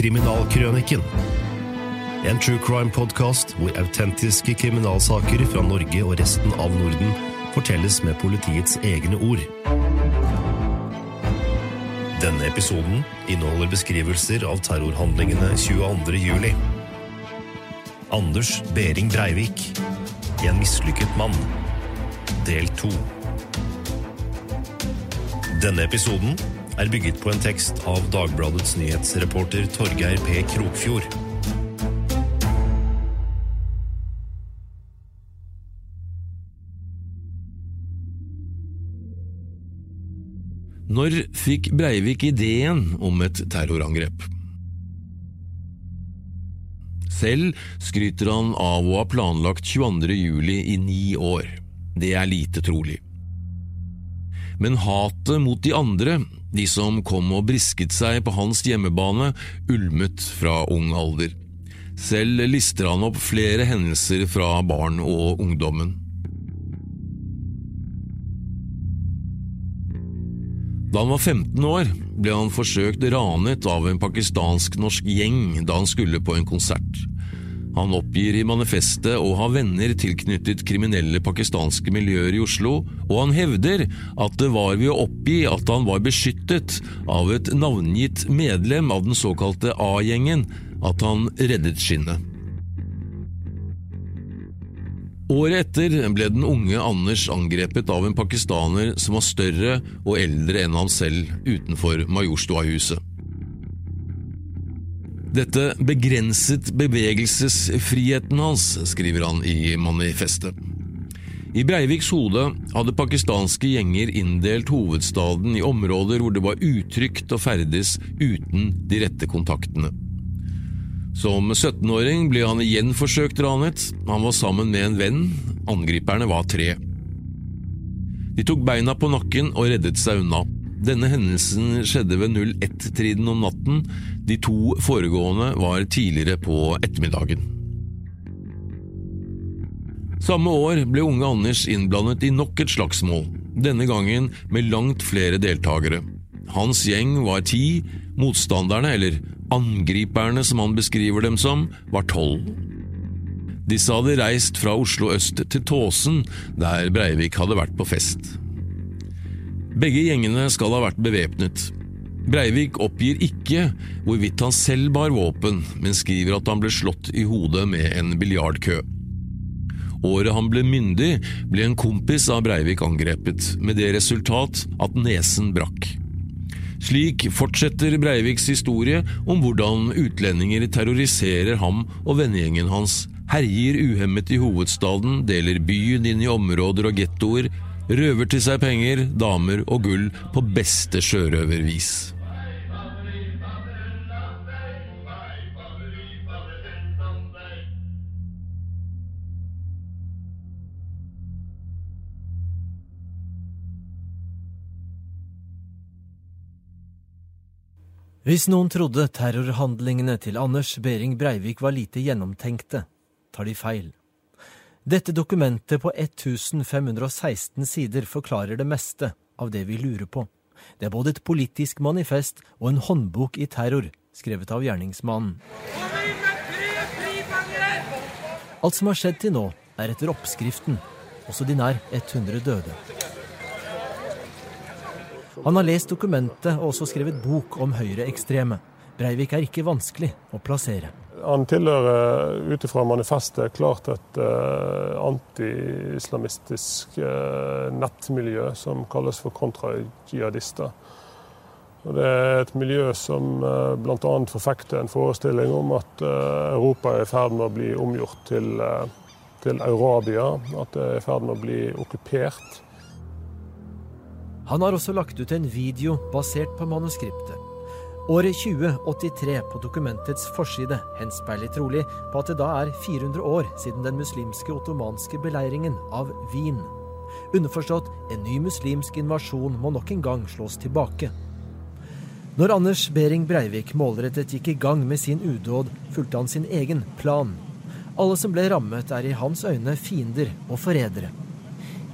Kriminalkrøniken. En true crime-podkast hvor autentiske kriminalsaker fra Norge og resten av Norden fortelles med politiets egne ord. Denne episoden inneholder beskrivelser av terrorhandlingene 22. juli. Anders Behring Breivik. En mislykket mann. Del to. Denne episoden er bygget på en tekst av Dagbladets nyhetsreporter Torgeir P. Krokfjord. Når fikk Breivik ideen om et terrorangrep? Selv skryter han av å ha planlagt 22. juli i ni år. Det er lite trolig. Men hatet mot de andre, de som kom og brisket seg på hans hjemmebane, ulmet fra ung alder. Selv lister han opp flere hendelser fra barn og ungdommen. Da han var 15 år, ble han forsøkt ranet av en pakistansk-norsk gjeng da han skulle på en konsert. Han oppgir i manifestet å ha venner tilknyttet kriminelle pakistanske miljøer i Oslo, og han hevder at det var ved å oppgi at han var beskyttet av et navngitt medlem av den såkalte A-gjengen, at han reddet skinnet. Året etter ble den unge Anders angrepet av en pakistaner som var større og eldre enn han selv utenfor Majorstua-huset. Dette begrenset bevegelsesfriheten hans, skriver han i manifestet. I Breiviks hode hadde pakistanske gjenger inndelt hovedstaden i områder hvor det var utrygt å ferdes uten de rette kontaktene. Som 17-åring ble han igjen forsøkt ranet. Han var sammen med en venn. Angriperne var tre. De tok beina på nakken og reddet seg unna. Denne hendelsen skjedde ved 01-triden om natten. De to foregående var tidligere på ettermiddagen. Samme år ble unge Anders innblandet i nok et slagsmål, denne gangen med langt flere deltakere. Hans gjeng var ti, motstanderne, eller angriperne som han beskriver dem som, var tolv. Disse hadde reist fra Oslo øst til Tåsen, der Breivik hadde vært på fest. Begge gjengene skal ha vært bevæpnet. Breivik oppgir ikke hvorvidt han selv bar våpen, men skriver at han ble slått i hodet med en biljardkø. Året han ble myndig, ble en kompis av Breivik angrepet, med det resultat at nesen brakk. Slik fortsetter Breiviks historie om hvordan utlendinger terroriserer ham og vennegjengen hans, herjer uhemmet i hovedstaden, deler byen inn i områder og gettoer, røver til seg penger, damer og gull på beste sjørøvervis. Hvis noen trodde terrorhandlingene til Anders Behring Breivik var lite gjennomtenkte, tar de feil. Dette dokumentet på 1516 sider forklarer det meste av det vi lurer på. Det er både et politisk manifest og en håndbok i terror, skrevet av gjerningsmannen. Alt som har skjedd til nå, er etter oppskriften. Også de nær 100 døde. Han har lest dokumentet og også skrevet bok om høyreekstreme. Breivik er ikke vanskelig å plassere. Han tilhører ut ifra manifestet klart et uh, anti-islamistisk uh, nettmiljø som kalles for kontrajihadister. Det er et miljø som uh, bl.a. forfekter en forestilling om at uh, Europa er i ferd med å bli omgjort til, til Eurabia. At det er i ferd med å bli okkupert. Han har også lagt ut en video basert på manuskriptet. Året 2083 på dokumentets forside henspeiler trolig på at det da er 400 år siden den muslimske ottomanske beleiringen av Wien. Underforstått en ny muslimsk invasjon må nok en gang slås tilbake. Når Anders Behring Breivik målrettet gikk i gang med sin udåd, fulgte han sin egen plan. Alle som ble rammet, er i hans øyne fiender og forrædere.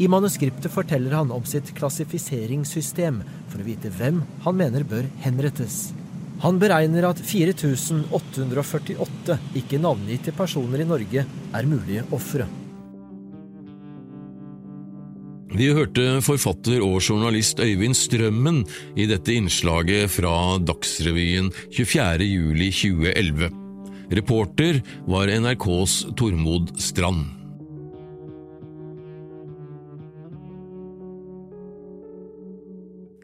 I manuskriptet forteller han om sitt klassifiseringssystem for å vite hvem han mener bør henrettes. Han beregner at 4848 ikke navngitte personer i Norge er mulige ofre. Vi hørte forfatter og journalist Øyvind Strømmen i dette innslaget fra Dagsrevyen 24.07.2011. Reporter var NRKs Tormod Strand.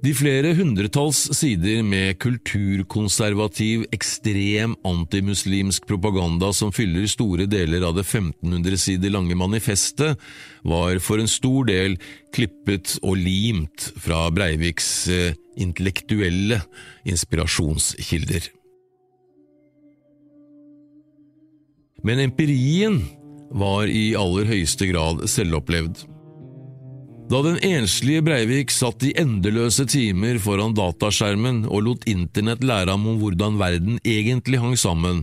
De flere hundretalls sider med kulturkonservativ, ekstrem antimuslimsk propaganda som fyller store deler av det 1500 sider lange manifestet, var for en stor del klippet og limt fra Breiviks eh, intellektuelle inspirasjonskilder. Men empirien var i aller høyeste grad selvopplevd. Da den enslige Breivik satt i endeløse timer foran dataskjermen og lot internett lære ham om hvordan verden egentlig hang sammen,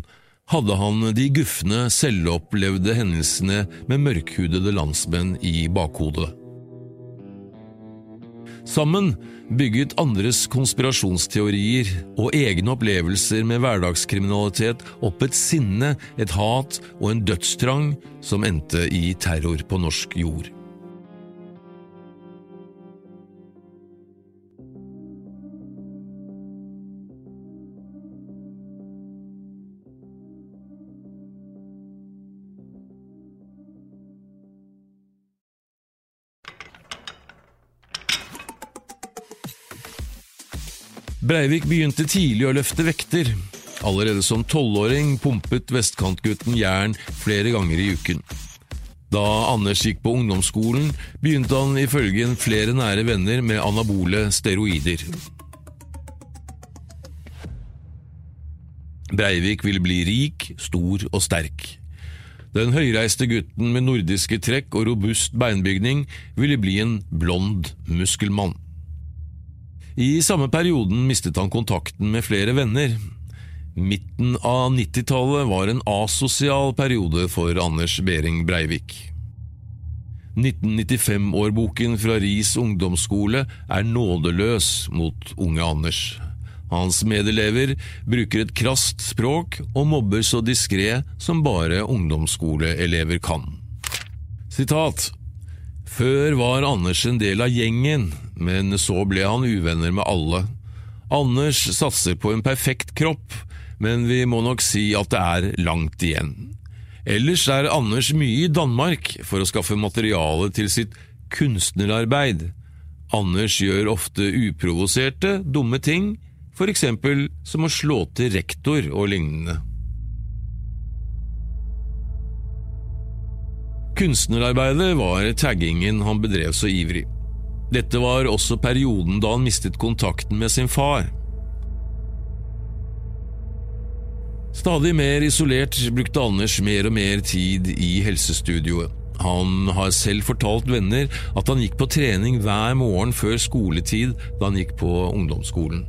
hadde han de gufne, selvopplevde hendelsene med mørkhudede landsmenn i bakhodet. Sammen bygget andres konspirasjonsteorier og egne opplevelser med hverdagskriminalitet opp et sinne, et hat og en dødstrang som endte i terror på norsk jord. Breivik begynte tidlig å løfte vekter. Allerede som tolvåring pumpet vestkantgutten jern flere ganger i uken. Da Anders gikk på ungdomsskolen, begynte han ifølge flere nære venner med anabole steroider. Breivik ville bli rik, stor og sterk. Den høyreiste gutten med nordiske trekk og robust beinbygning ville bli en blond muskelmann. I samme perioden mistet han kontakten med flere venner. Midten av 90-tallet var en asosial periode for Anders Behring Breivik. 1995-årboken fra Ris ungdomsskole er nådeløs mot unge Anders. Hans medelever bruker et krast språk og mobber så diskré som bare ungdomsskoleelever kan. Sitat før var Anders en del av gjengen, men så ble han uvenner med alle. Anders satser på en perfekt kropp, men vi må nok si at det er langt igjen. Ellers er Anders mye i Danmark for å skaffe materiale til sitt kunstnerarbeid. Anders gjør ofte uprovoserte, dumme ting, for eksempel som å slå til rektor og lignende. Kunstnerarbeidet var taggingen han bedrev så ivrig. Dette var også perioden da han mistet kontakten med sin far. Stadig mer isolert brukte Anders mer og mer tid i helsestudioet. Han har selv fortalt venner at han gikk på trening hver morgen før skoletid da han gikk på ungdomsskolen.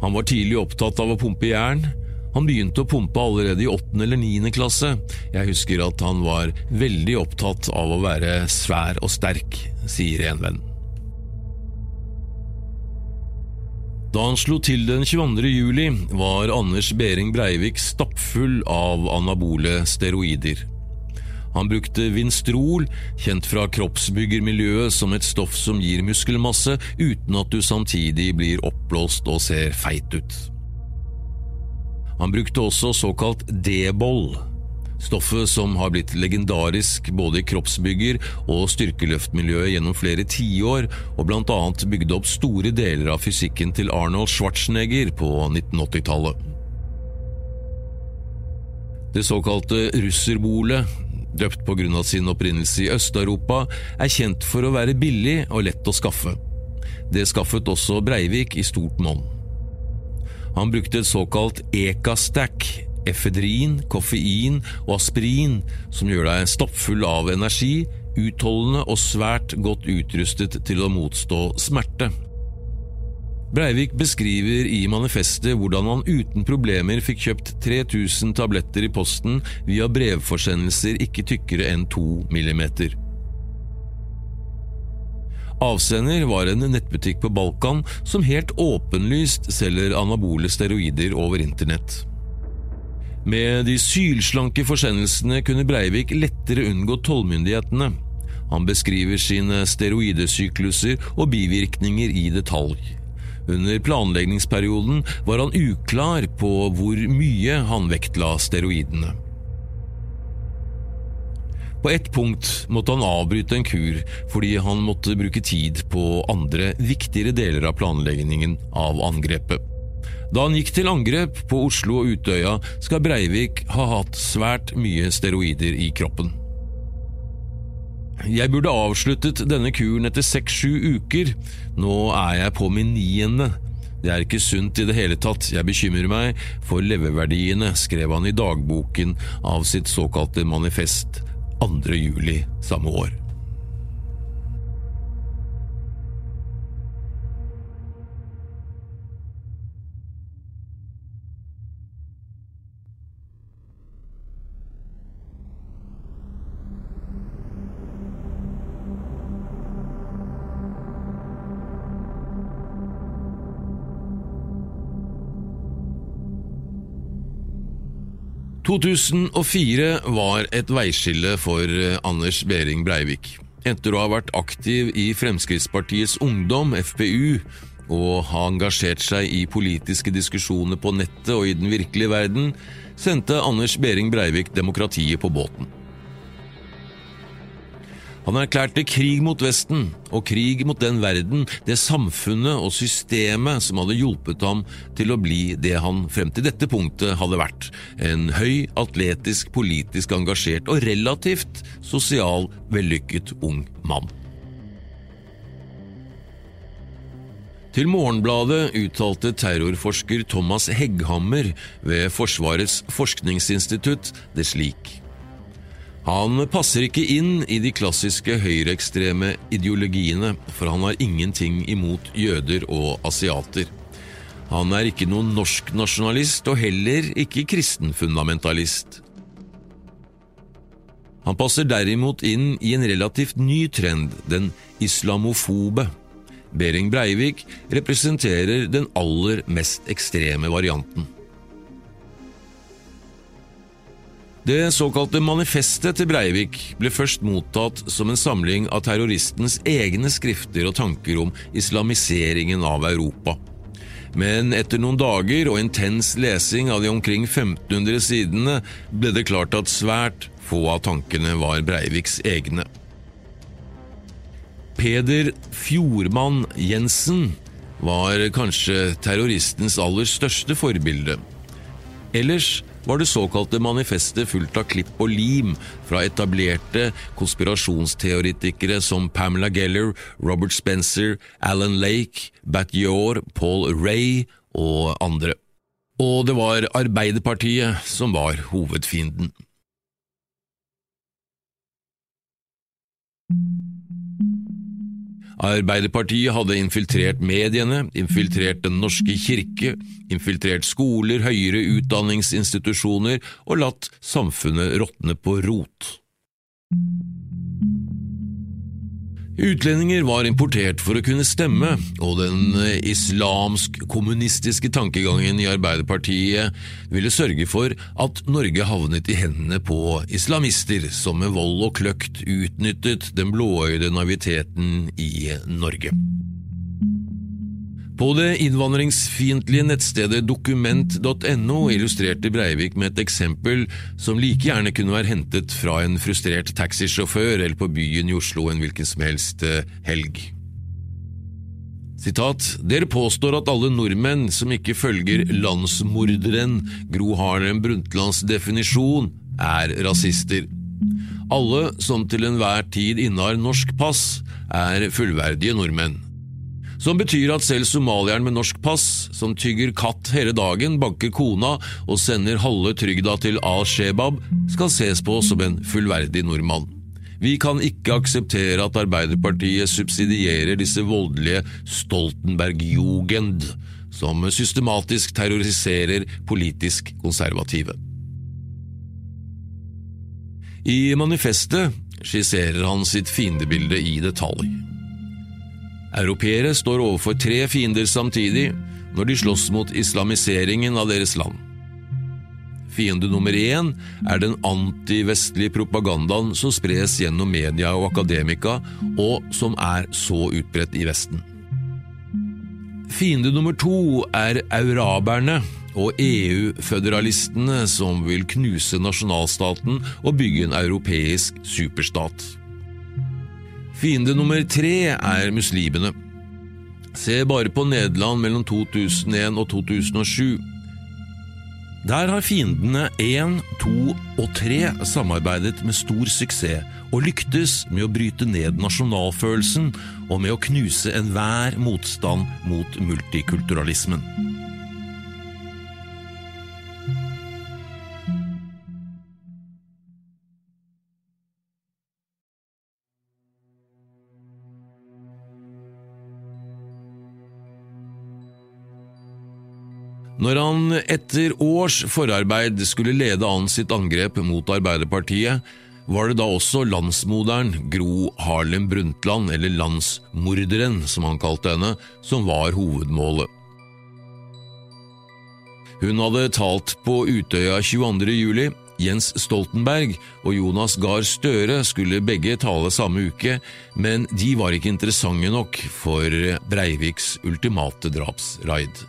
Han var tidlig opptatt av å pumpe jern, han begynte å pumpe allerede i åttende eller niende klasse. Jeg husker at han var veldig opptatt av å være svær og sterk, sier en venn. Da han slo til den 22. juli, var Anders Behring Breivik stappfull av anabole steroider. Han brukte Vinstrol, kjent fra kroppsbyggermiljøet som et stoff som gir muskelmasse uten at du samtidig blir oppblåst og ser feit ut. Han brukte også såkalt D-boll, stoffet som har blitt legendarisk både i kroppsbygger- og styrkeløftmiljøet gjennom flere tiår, og annet bygde opp store deler av fysikken til Arnold Schwarzenegger på 1980-tallet. Det såkalte russerbolet, døpt av sin opprinnelse i Øst-Europa, er kjent for å være billig og lett å skaffe. Det skaffet også Breivik i stort monn. Han brukte et såkalt Ecastack, efedrin, koffein og aspirin, som gjør deg stappfull av energi, utholdende og svært godt utrustet til å motstå smerte. Breivik beskriver i manifestet hvordan han uten problemer fikk kjøpt 3000 tabletter i posten via brevforsendelser ikke tykkere enn 2 millimeter. Avsender var en nettbutikk på Balkan som helt åpenlyst selger anabole steroider over internett. Med de sylslanke forsendelsene kunne Breivik lettere unngå tollmyndighetene. Han beskriver sine steroidesykluser og bivirkninger i detalj. Under planleggingsperioden var han uklar på hvor mye han vektla steroidene. På ett punkt måtte han avbryte en kur fordi han måtte bruke tid på andre, viktigere deler av planleggingen av angrepet. Da han gikk til angrep på Oslo og Utøya, skal Breivik ha hatt svært mye steroider i kroppen. Jeg burde avsluttet denne kuren etter seks–sju uker, nå er jeg på min niende. Det er ikke sunt i det hele tatt, jeg bekymrer meg for leveverdiene, skrev han i dagboken av sitt såkalte manifest 2. juli samme år. «2004 var et veiskille for eh, Anders Behring Breivik. Etter å ha vært aktiv i Fremskrittspartiets Ungdom, FPU, og ha engasjert seg i politiske diskusjoner på nettet og i den virkelige verden, sendte Anders Behring Breivik demokratiet på båten. Han erklærte krig mot Vesten og krig mot den verden, det samfunnet og systemet som hadde hjulpet ham til å bli det han frem til dette punktet hadde vært, en høy, atletisk, politisk engasjert og relativt sosial, vellykket ung mann. Til Morgenbladet uttalte terrorforsker Thomas Hegghammer ved Forsvarets forskningsinstitutt det slik. Han passer ikke inn i de klassiske høyreekstreme ideologiene, for han har ingenting imot jøder og asiater. Han er ikke noen norsk nasjonalist og heller ikke kristenfundamentalist. Han passer derimot inn i en relativt ny trend, den islamofobe. Behring Breivik representerer den aller mest ekstreme varianten. Det såkalte manifestet til Breivik ble først mottatt som en samling av terroristens egne skrifter og tanker om islamiseringen av Europa. Men etter noen dager og intens lesing av de omkring 1500 sidene ble det klart at svært få av tankene var Breiviks egne. Peder Fjordmann Jensen var kanskje terroristens aller største forbilde. Ellers var det såkalte manifestet fullt av klipp og lim fra etablerte konspirasjonsteoretikere som Pamela Geller, Robert Spencer, Alan Lake, Bat Yor, Paul Ray og andre. Og det var Arbeiderpartiet som var hovedfienden. Arbeiderpartiet hadde infiltrert mediene, infiltrert Den norske kirke, infiltrert skoler, høyere utdanningsinstitusjoner og latt samfunnet råtne på rot. Utlendinger var importert for å kunne stemme, og den islamsk-kommunistiske tankegangen i Arbeiderpartiet ville sørge for at Norge havnet i hendene på islamister som med vold og kløkt utnyttet den blåøyde naiviteten i Norge. På det innvandringsfiendtlige nettstedet dokument.no illustrerte Breivik med et eksempel som like gjerne kunne være hentet fra en frustrert taxisjåfør eller på byen i Oslo en hvilken som helst eh, helg. Sitat, Dere påstår at alle nordmenn som ikke følger landsmorderen Gro Harlem Brundtlands definisjon, er rasister. Alle som til enhver tid innehar norsk pass, er fullverdige nordmenn som betyr at selv somalieren med norsk pass, som tygger katt hele dagen, banker kona og sender halve trygda til Al-Shebab, skal ses på som en fullverdig nordmann. Vi kan ikke akseptere at Arbeiderpartiet subsidierer disse voldelige Stoltenberg-jugend, som systematisk terroriserer politisk konservative. I manifestet skisserer han sitt fiendebilde i detalj. Europeere står overfor tre fiender samtidig når de slåss mot islamiseringen av deres land. Fiende nummer én er den antivestlige propagandaen som spres gjennom media og akademika, og som er så utbredt i Vesten. Fiende nummer to er euraberne og EU-føderalistene som vil knuse nasjonalstaten og bygge en europeisk superstat. Fiende nummer tre er muslimene. Se bare på Nederland mellom 2001 og 2007. Der har fiendene 1, 2 og 3 samarbeidet med stor suksess og lyktes med å bryte ned nasjonalfølelsen og med å knuse enhver motstand mot multikulturalismen. Når han etter års forarbeid skulle lede an sitt angrep mot Arbeiderpartiet, var det da også landsmoderen Gro Harlem Brundtland, eller landsmorderen som han kalte henne, som var hovedmålet. Hun hadde talt på Utøya 22. juli. Jens Stoltenberg og Jonas Gahr Støre skulle begge tale samme uke, men de var ikke interessante nok for Breiviks ultimate drapsraid.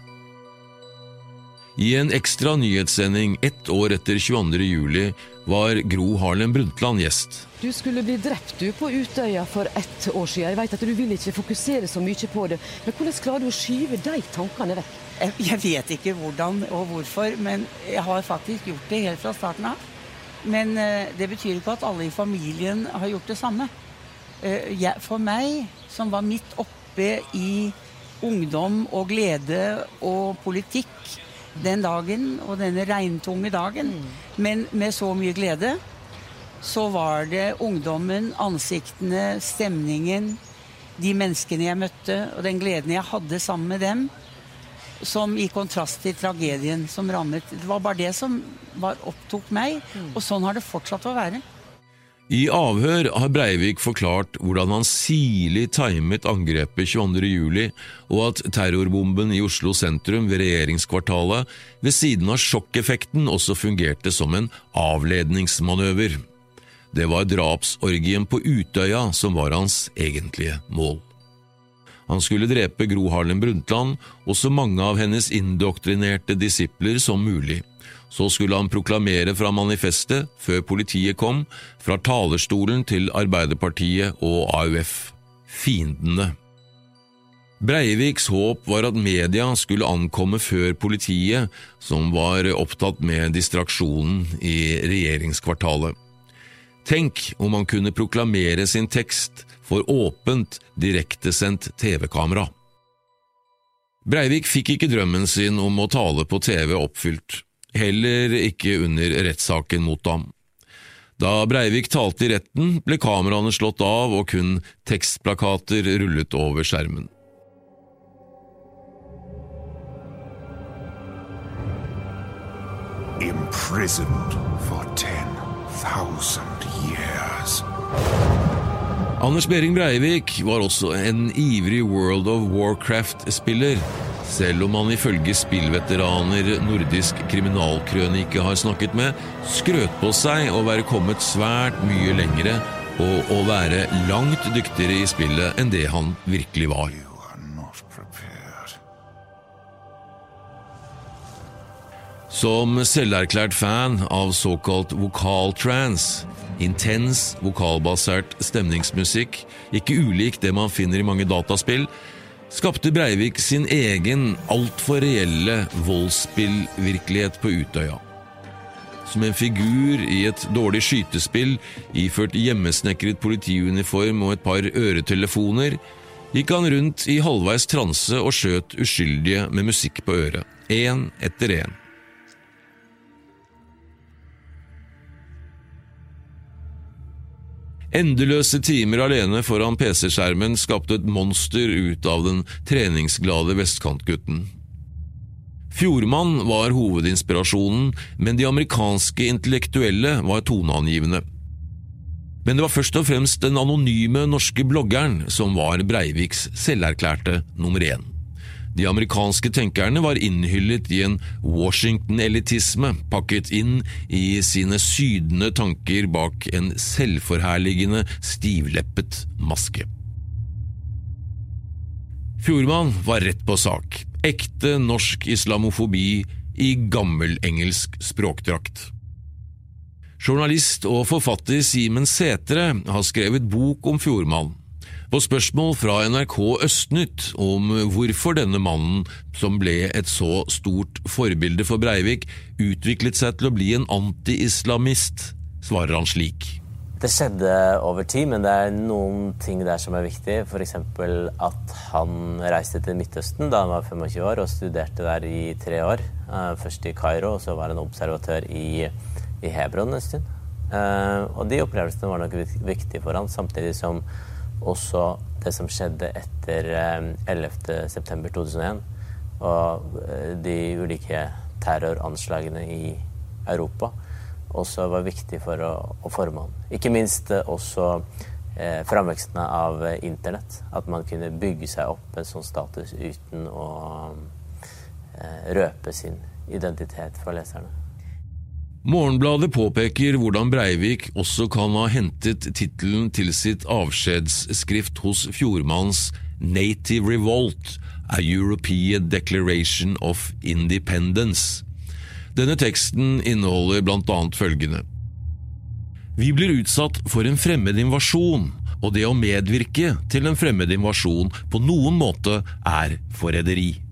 I en ekstra nyhetssending ett år etter 22. juli var Gro Harlem Brundtland gjest. Du skulle bli drept du på Utøya for ett år siden. Jeg vet at du vil ikke fokusere så mye på det, men hvordan klarer du å skyve de tankene vekk? Jeg vet ikke hvordan og hvorfor, men jeg har faktisk gjort det helt fra starten av. Men eh, det betyr ikke at alle i familien har gjort det samme. Eh, for meg, som var midt oppe i ungdom og glede og politikk, den dagen og denne regntunge dagen, mm. men med så mye glede, så var det ungdommen, ansiktene, stemningen, de menneskene jeg møtte, og den gleden jeg hadde sammen med dem, som i kontrast til tragedien som rammet. Det var bare det som var, opptok meg, mm. og sånn har det fortsatt å være. I avhør har Breivik forklart hvordan han sirlig timet angrepet 22.07, og at terrorbomben i Oslo sentrum ved regjeringskvartalet ved siden av sjokkeffekten også fungerte som en avledningsmanøver. Det var drapsorgien på Utøya som var hans egentlige mål. Han skulle drepe Gro Harlem Brundtland og så mange av hennes indoktrinerte disipler som mulig. Så skulle han proklamere fra manifestet, før politiet kom, fra talerstolen til Arbeiderpartiet og AUF. Fiendene. Breiviks håp var at media skulle ankomme før politiet, som var opptatt med distraksjonen i regjeringskvartalet. Tenk om han kunne proklamere sin tekst for åpent, direktesendt TV-kamera. Breivik fikk ikke drømmen sin om å tale på TV oppfylt heller ikke under rettssaken mot ham. Da Breivik talte i retten, ble kameraene slått av og kun tekstplakater rullet over skjermen. Imprisoned for 10,000 years. Anders Behring Breivik var også en ivrig World of Warcraft-spiller selv om han ifølge spillveteraner nordisk kriminalkrønike har snakket med, skrøt på seg å være kommet svært mye lengre og å være langt dyktigere i spillet enn det han virkelig var. Som selverklært fan av såkalt vokaltrans, intens vokalbasert stemningsmusikk, ikke ulik det man finner i mange dataspill, skapte Breivik sin egen altfor reelle voldsspillvirkelighet på Utøya. Som en figur i et dårlig skytespill, iført hjemmesnekret politiuniform og et par øretelefoner, gikk han rundt i halvveis transe og skjøt uskyldige med musikk på øret, én etter én. Endeløse timer alene foran PC-skjermen skapte et monster ut av den treningsglade vestkantgutten. Fjordmann var hovedinspirasjonen, men de amerikanske intellektuelle var toneangivende. Men det var først og fremst den anonyme norske bloggeren som var Breiviks selverklærte nummer én. De amerikanske tenkerne var innhyllet i en Washington-elitisme, pakket inn i sine sydende tanker bak en selvforherligende, stivleppet maske. Fjordmann var rett på sak. Ekte norsk islamofobi i gammel engelsk språkdrakt. Journalist og forfatter Simen Sætre har skrevet bok om Fjordmann. På spørsmål fra NRK Østnytt om hvorfor denne mannen, som ble et så stort forbilde for Breivik, utviklet seg til å bli en anti-islamist, svarer han slik. Det skjedde over tid, men det er noen ting der som er viktig. F.eks. at han reiste til Midtøsten da han var 25 år og studerte der i tre år. Eh, først i Kairo, og så var han observatør i, i Hebron en stund. Eh, og de opplevelsene var nok viktige for han, samtidig som også det som skjedde etter 11.9.2001 eh, og de ulike terroranslagene i Europa også var viktig for å, å forme ham. Ikke minst eh, også eh, framveksten av eh, internett. At man kunne bygge seg opp en sånn status uten å eh, røpe sin identitet for leserne. Morgenbladet påpeker hvordan Breivik også kan ha hentet tittelen til sitt avskjedsskrift hos Fjordmanns Native Revolt, A European Declaration of Independence. Denne teksten inneholder annet følgende Vi blir utsatt for en fremmed invasjon, og det å medvirke til en fremmed invasjon på noen måte er forræderi.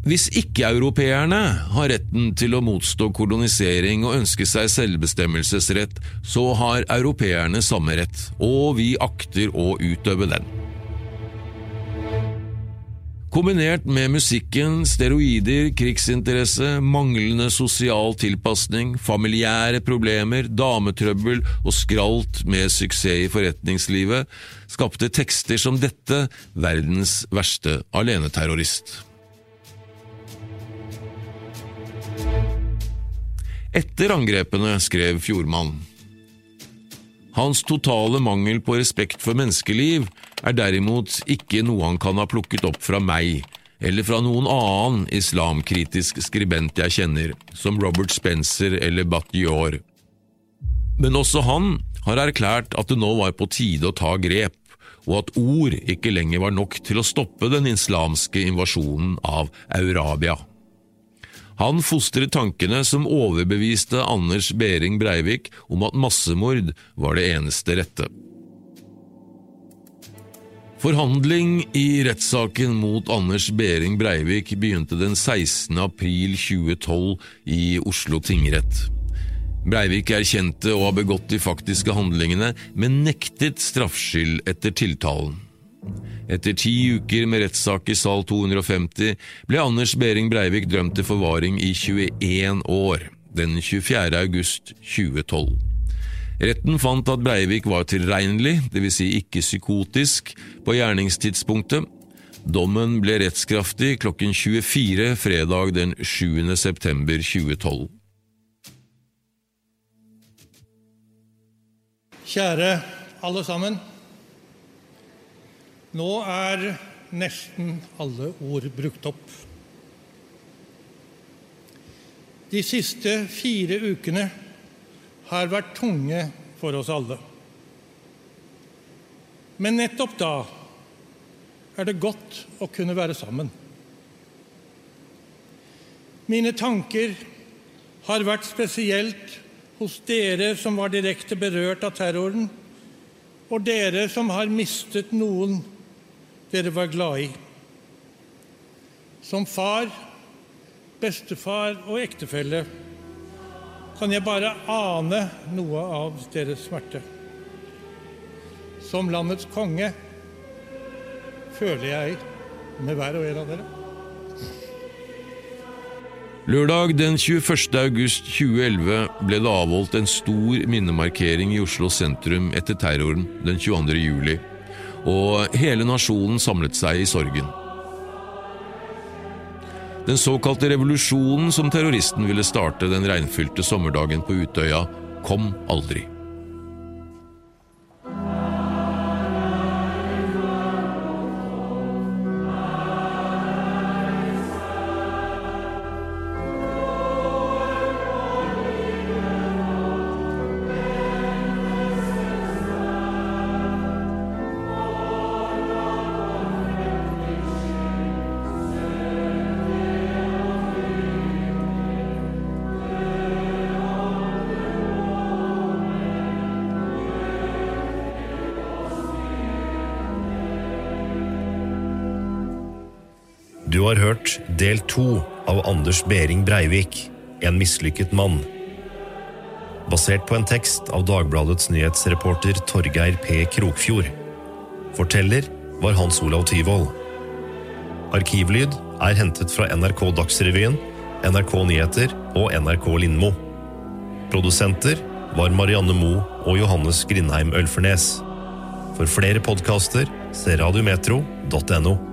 Hvis ikke-europeerne har retten til å motstå kolonisering og ønske seg selvbestemmelsesrett, så har europeerne samme rett, og vi akter å utøve den. Kombinert med musikken, steroider, krigsinteresse, manglende sosial tilpasning, familiære problemer, dametrøbbel og skralt med suksess i forretningslivet, skapte tekster som dette verdens verste aleneterrorist. Etter angrepene skrev Fjordmann hans totale mangel på respekt for menneskeliv er derimot ikke noe han kan ha plukket opp fra meg eller fra noen annen islamkritisk skribent jeg kjenner, som Robert Spencer eller Batyor. Men også han har erklært at det nå var på tide å ta grep, og at ord ikke lenger var nok til å stoppe den islamske invasjonen av Eurabia. Han fostret tankene som overbeviste Anders Behring Breivik om at massemord var det eneste rette. Forhandling i rettssaken mot Anders Behring Breivik begynte den 16. april 2012 i Oslo tingrett. Breivik erkjente å ha begått de faktiske handlingene, men nektet straffskyld etter tiltalen. Etter ti uker med rettssak i sal 250 ble Anders Behring Breivik drømt til forvaring i 21 år, den 24. august 2012. Retten fant at Breivik var tilregnelig, dvs. Si ikke psykotisk, på gjerningstidspunktet. Dommen ble rettskraftig klokken 24 fredag den 7. september 2012. Kjære alle sammen. Nå er nesten alle ord brukt opp. De siste fire ukene har vært tunge for oss alle. Men nettopp da er det godt å kunne være sammen. Mine tanker har vært spesielt hos dere som var direkte berørt av terroren, og dere som har mistet noen dere var glad i. Som far, bestefar og ektefelle kan jeg bare ane noe av deres smerte. Som landets konge føler jeg med hver og en av dere. Lørdag den 21. august 2011 ble det avholdt en stor minnemarkering i Oslo sentrum etter terroren den 22. juli, og hele nasjonen samlet seg i sorgen. Den såkalte revolusjonen som terroristen ville starte den regnfylte sommerdagen på Utøya, kom aldri. Du har hørt del to av Anders Behring Breivik, En mislykket mann. Basert på en tekst av Dagbladets nyhetsreporter Torgeir P. Krokfjord. Forteller var Hans Olav Tyvold. Arkivlyd er hentet fra NRK Dagsrevyen, NRK Nyheter og NRK Lindmo. Produsenter var Marianne Moe og Johannes Grindheim Ølfernes. For flere podkaster se radiometro.no.